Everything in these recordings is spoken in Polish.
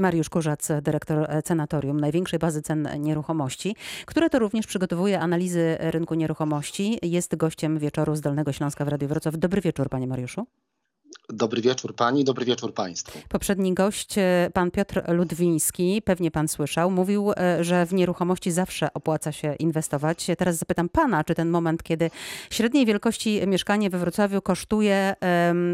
Mariusz Kurzac, dyrektor Cenatorium, największej bazy cen nieruchomości, które to również przygotowuje analizy rynku nieruchomości. Jest gościem wieczoru z Dolnego Śląska w Radiu Wrocław. Dobry wieczór, panie Mariuszu. Dobry wieczór pani, dobry wieczór państwu. Poprzedni gość, e, pan Piotr Ludwiński, pewnie pan słyszał, mówił, e, że w nieruchomości zawsze opłaca się inwestować. Teraz zapytam pana, czy ten moment, kiedy średniej wielkości mieszkanie we Wrocławiu kosztuje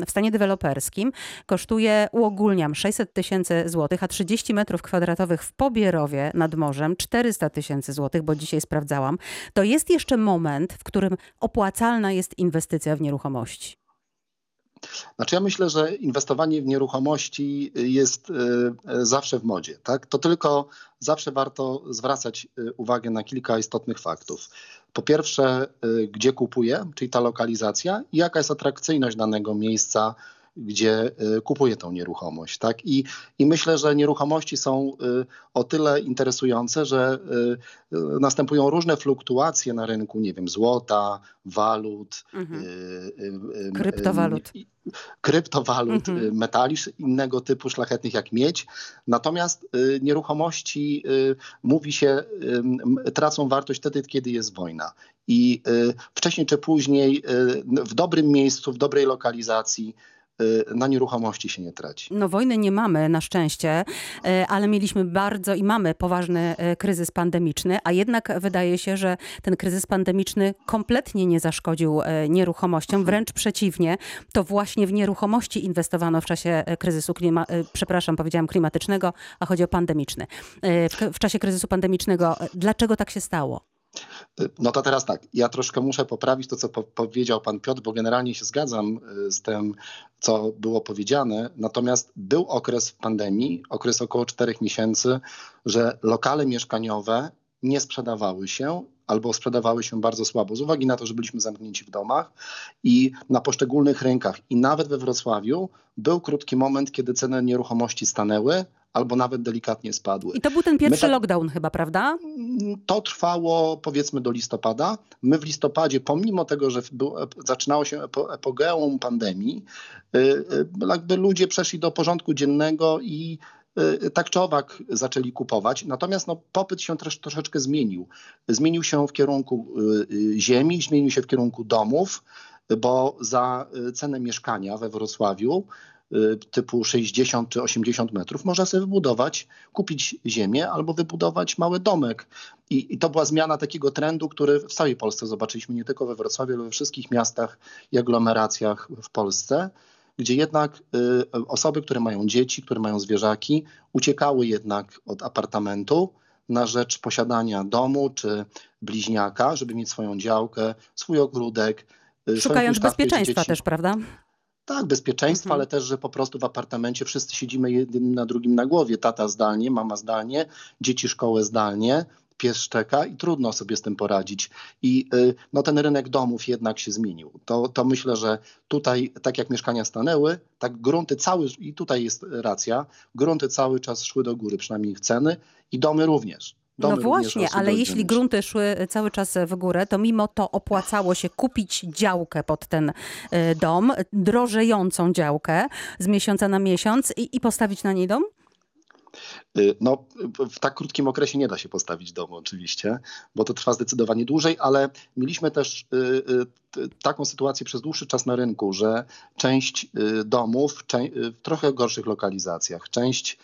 w stanie deweloperskim, kosztuje, uogólniam, 600 tysięcy złotych, a 30 metrów kwadratowych w Pobierowie nad morzem 400 tysięcy złotych, bo dzisiaj sprawdzałam, to jest jeszcze moment, w którym opłacalna jest inwestycja w nieruchomości. Znaczy ja myślę, że inwestowanie w nieruchomości jest e, zawsze w modzie. Tak? To tylko zawsze warto zwracać e, uwagę na kilka istotnych faktów. Po pierwsze, gdzie kupuję, czyli ta lokalizacja i jaka jest atrakcyjność danego miejsca gdzie y, kupuje tą nieruchomość. Tak? I, I myślę, że nieruchomości są y, o tyle interesujące, że y, następują różne fluktuacje na rynku, nie wiem, złota, walut, mhm. kryptowalut. Kryptowalut, mhm. metali innego typu szlachetnych jak miedź. Natomiast nieruchomości, mówi się, tracą wartość wtedy, kiedy jest wojna. I wcześniej czy później, w dobrym miejscu, w dobrej lokalizacji, na nieruchomości się nie traci. No wojny nie mamy na szczęście, y, ale mieliśmy bardzo i mamy poważny y, kryzys pandemiczny, a jednak wydaje się, że ten kryzys pandemiczny kompletnie nie zaszkodził nieruchomościom, wręcz przeciwnie, to właśnie w nieruchomości inwestowano w czasie kryzysu, klima, przepraszam, powiedziałam klimatycznego, a chodzi o pandemiczny. W czasie kryzysu pandemicznego, dlaczego tak się stało? No to teraz tak, ja troszkę muszę poprawić to, co po powiedział pan Piotr, bo generalnie się zgadzam y, z tym, co było powiedziane. Natomiast był okres pandemii, okres około czterech miesięcy, że lokale mieszkaniowe nie sprzedawały się albo sprzedawały się bardzo słabo z uwagi na to, że byliśmy zamknięci w domach i na poszczególnych rynkach. I nawet we Wrocławiu był krótki moment, kiedy ceny nieruchomości stanęły, albo nawet delikatnie spadły. I to był ten pierwszy tak, lockdown chyba, prawda? To trwało powiedzmy do listopada. My w listopadzie, pomimo tego, że był, zaczynało się epo, epogeum pandemii, y, y, jakby ludzie przeszli do porządku dziennego i y, tak czy owak zaczęli kupować. Natomiast no, popyt się trosz, troszeczkę zmienił. Zmienił się w kierunku ziemi, zmienił się w kierunku domów, bo za cenę mieszkania we Wrocławiu typu 60 czy 80 metrów, można sobie wybudować, kupić ziemię albo wybudować mały domek. I, I, to była zmiana takiego trendu, który w całej Polsce zobaczyliśmy, nie tylko we Wrocławiu, ale we wszystkich miastach i aglomeracjach w Polsce, gdzie jednak y, osoby, które mają dzieci, które mają zwierzaki, uciekały jednak od apartamentu na rzecz posiadania domu czy bliźniaka, żeby mieć swoją działkę, swój ogródek. Y, Szukając bezpieczeństwa też, prawda? Tak, bezpieczeństwa, mhm. ale też, że po prostu w apartamencie wszyscy siedzimy jednym na drugim na głowie. Tata zdalnie, mama zdalnie, dzieci szkołę zdalnie, pies szczeka i trudno sobie z tym poradzić. I y, no, ten rynek domów jednak się zmienił. To, to myślę, że tutaj, tak jak mieszkania stanęły, tak grunty cały, i tutaj jest racja, grunty cały czas szły do góry, przynajmniej ich ceny i domy również. Domy no właśnie, ale jeśli grunty szły cały czas w górę, to mimo to opłacało się kupić działkę pod ten y, dom, drożejącą działkę z miesiąca na miesiąc i, i postawić na niej dom? Y, no, w tak krótkim okresie nie da się postawić domu oczywiście, bo to trwa zdecydowanie dłużej, ale mieliśmy też y, y, taką sytuację przez dłuższy czas na rynku, że część domów w trochę gorszych lokalizacjach, część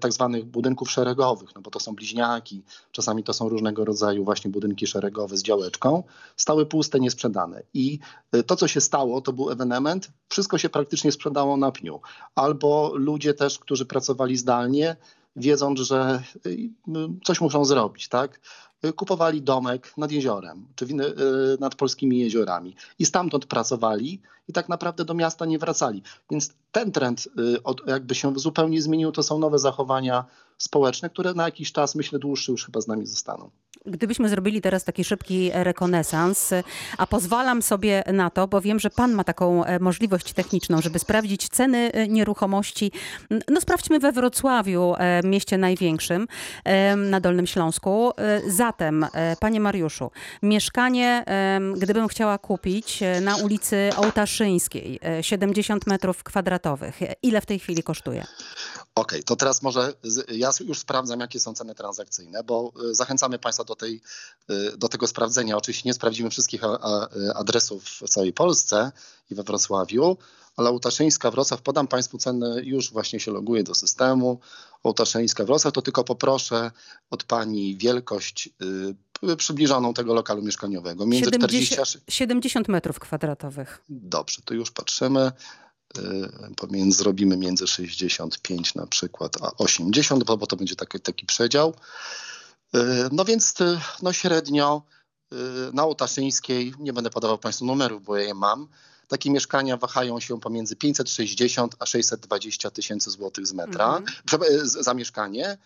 tak zwanych budynków szeregowych, no bo to są bliźniaki, czasami to są różnego rodzaju właśnie budynki szeregowe z działeczką, stały puste, niesprzedane. I to, co się stało, to był ewenement, wszystko się praktycznie sprzedało na pniu. Albo ludzie też, którzy pracowali zdalnie, wiedząc, że y, coś muszą zrobić, tak? Kupowali domek nad jeziorem, czy y, nad polskimi jeziorami i stamtąd pracowali i tak naprawdę do miasta nie wracali. Więc ten trend y, jakby się zupełnie zmienił, to są nowe zachowania społeczne, które na jakiś czas, myślę, dłuższy już chyba z nami zostaną. Gdybyśmy zrobili teraz taki szybki rekonesans, a pozwalam sobie na to, bo wiem, że pan ma taką e, możliwość techniczną, żeby sprawdzić ceny e, nieruchomości. No sprawdźmy we Wrocławiu, e, mieście największym na Dolnym Śląsku. Zatem, panie Mariuszu, mieszkanie, gdybym chciała kupić na ulicy Ołtaszyńskiej, 70 metrów kwadratowych, ile w tej chwili kosztuje? Okej, okay, to teraz może ja już sprawdzam, jakie są ceny transakcyjne, bo zachęcamy Państwa do, tej, do tego sprawdzenia. Oczywiście nie sprawdzimy wszystkich adresów w całej Polsce i we Wrocławiu, ale Łukaszyńska Wrocław, podam Państwu ceny, już właśnie się loguje do systemu. Łukaszyńska Wrocław, to tylko poproszę od Pani wielkość y, przybliżoną tego lokalu mieszkaniowego. Między 70, 40... 70 metrów kwadratowych. Dobrze, to już patrzymy. Y, pomiędzy, zrobimy między 65 na przykład a 80, bo, bo to będzie taki, taki przedział. Y, no więc y, no średnio na Otaszyńskiej, nie będę podawał Państwu numerów, bo ja je mam, takie mieszkania wahają się pomiędzy 560 a 620 tysięcy złotych z metra mhm. za mieszkanie.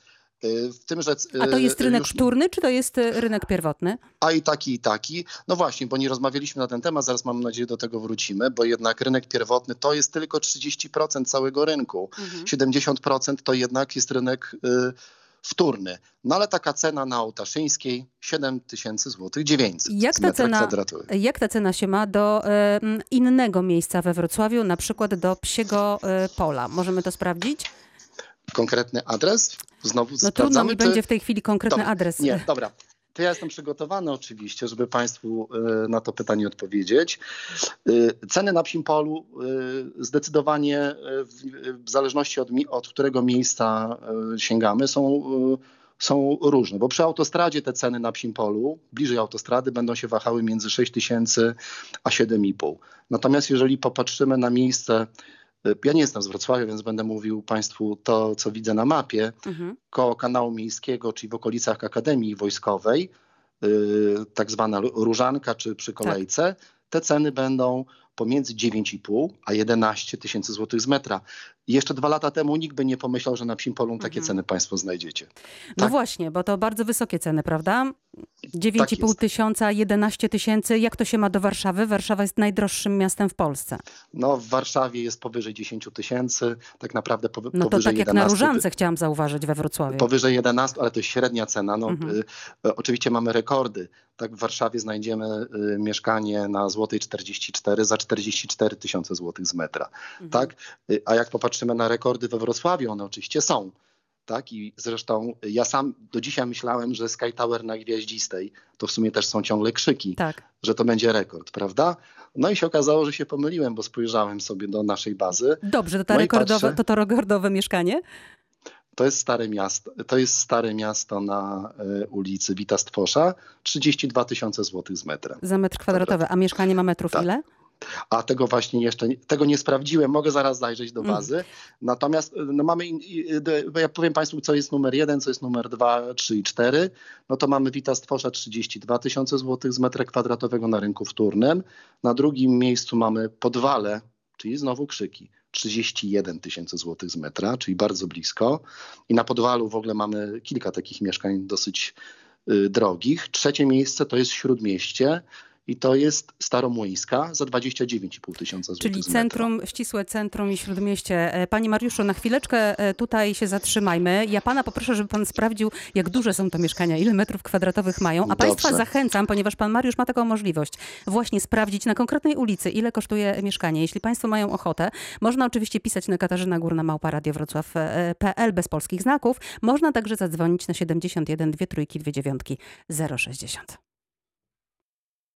W tym, że, a to jest rynek już... wtórny, czy to jest rynek pierwotny? A i taki, i taki. No właśnie, bo nie rozmawialiśmy na ten temat, zaraz mam nadzieję do tego wrócimy, bo jednak rynek pierwotny to jest tylko 30% całego rynku. Mhm. 70% to jednak jest rynek y, wtórny. No ale taka cena na Ołtaszyńskiej 7 tysięcy złotych 900 jak ta, cena, jak ta cena się ma do y, innego miejsca we Wrocławiu, na przykład do Psiego y, Pola? Możemy to sprawdzić? Konkretny adres? Znowu no trudno mi czy... będzie w tej chwili konkretny dobra, adres. Nie, dobra. To ja jestem przygotowany oczywiście, żeby Państwu y, na to pytanie odpowiedzieć. Y, ceny na psim polu y, zdecydowanie w zależności od, od którego miejsca sięgamy są, są różne, bo przy autostradzie te ceny na psim polu, bliżej autostrady będą się wahały między 6 tysięcy a 7,5. Natomiast jeżeli popatrzymy na miejsce ja nie jestem z Wrocławia, więc będę mówił Państwu to, co widzę na mapie. Mhm. Koło kanału miejskiego, czyli w okolicach Akademii Wojskowej, yy, tak zwana Różanka czy przy kolejce, tak. te ceny będą pomiędzy 9,5 a 11 tysięcy złotych z metra. Jeszcze dwa lata temu nikt by nie pomyślał, że na psim polu takie mhm. ceny Państwo znajdziecie. No tak? właśnie, bo to bardzo wysokie ceny, prawda? 9,5 tak tysiąca, 11 tysięcy. Jak to się ma do Warszawy? Warszawa jest najdroższym miastem w Polsce. No w Warszawie jest powyżej 10 tysięcy, tak naprawdę powy, no to tak jak na Różance chciałam zauważyć we Wrocławiu. Powyżej 11, ale to jest średnia cena. No, mhm. y, y, oczywiście mamy rekordy. Tak w Warszawie znajdziemy y, mieszkanie na Złotej 44 za 44 tysiące złotych z metra. Mhm. Tak? Y, a jak popatrzymy na rekordy we Wrocławiu, one oczywiście są. Tak? I zresztą ja sam do dzisiaj myślałem, że Sky Tower na Gwiaździstej to w sumie też są ciągle krzyki, tak. że to będzie rekord, prawda? No i się okazało, że się pomyliłem, bo spojrzałem sobie do naszej bazy. Dobrze, to, ta no rekordowe, patrzę, to to rekordowe mieszkanie? To jest stare miasto, to jest stare miasto na y, ulicy Wita Stwosza, 32 tysiące złotych z metra. Za metr kwadratowy, a mieszkanie ma metrów tak. ile? A tego właśnie jeszcze tego nie sprawdziłem, mogę zaraz zajrzeć do mm. bazy. Mm. Natomiast no mamy, ja powiem Państwu, co jest numer jeden, co jest numer dwa, trzy i cztery. No to mamy Wita Stwosza 32 tysiące złotych z metra kwadratowego na rynku wtórnym. Na drugim miejscu mamy Podwale, czyli znowu krzyki. 31 tysięcy złotych z metra, czyli bardzo blisko. I na Podwalu w ogóle mamy kilka takich mieszkań dosyć y, drogich. Trzecie miejsce to jest Śródmieście i to jest Staromłyńska za 29,5 tysiąca złotych. Czyli centrum, ścisłe centrum i śródmieście. E, Panie Mariuszu, na chwileczkę e, tutaj się zatrzymajmy. Ja pana poproszę, żeby pan sprawdził, jak duże są to mieszkania, ile metrów kwadratowych mają. A Dobrze. państwa zachęcam, ponieważ pan Mariusz ma taką możliwość, właśnie sprawdzić na konkretnej ulicy, ile kosztuje mieszkanie. Jeśli państwo mają ochotę, można oczywiście pisać na Katarzyna Górna Małpa Radio Wrocław.pl bez polskich znaków. Można także zadzwonić na 71 2 trójki 2 dziewiątki 060.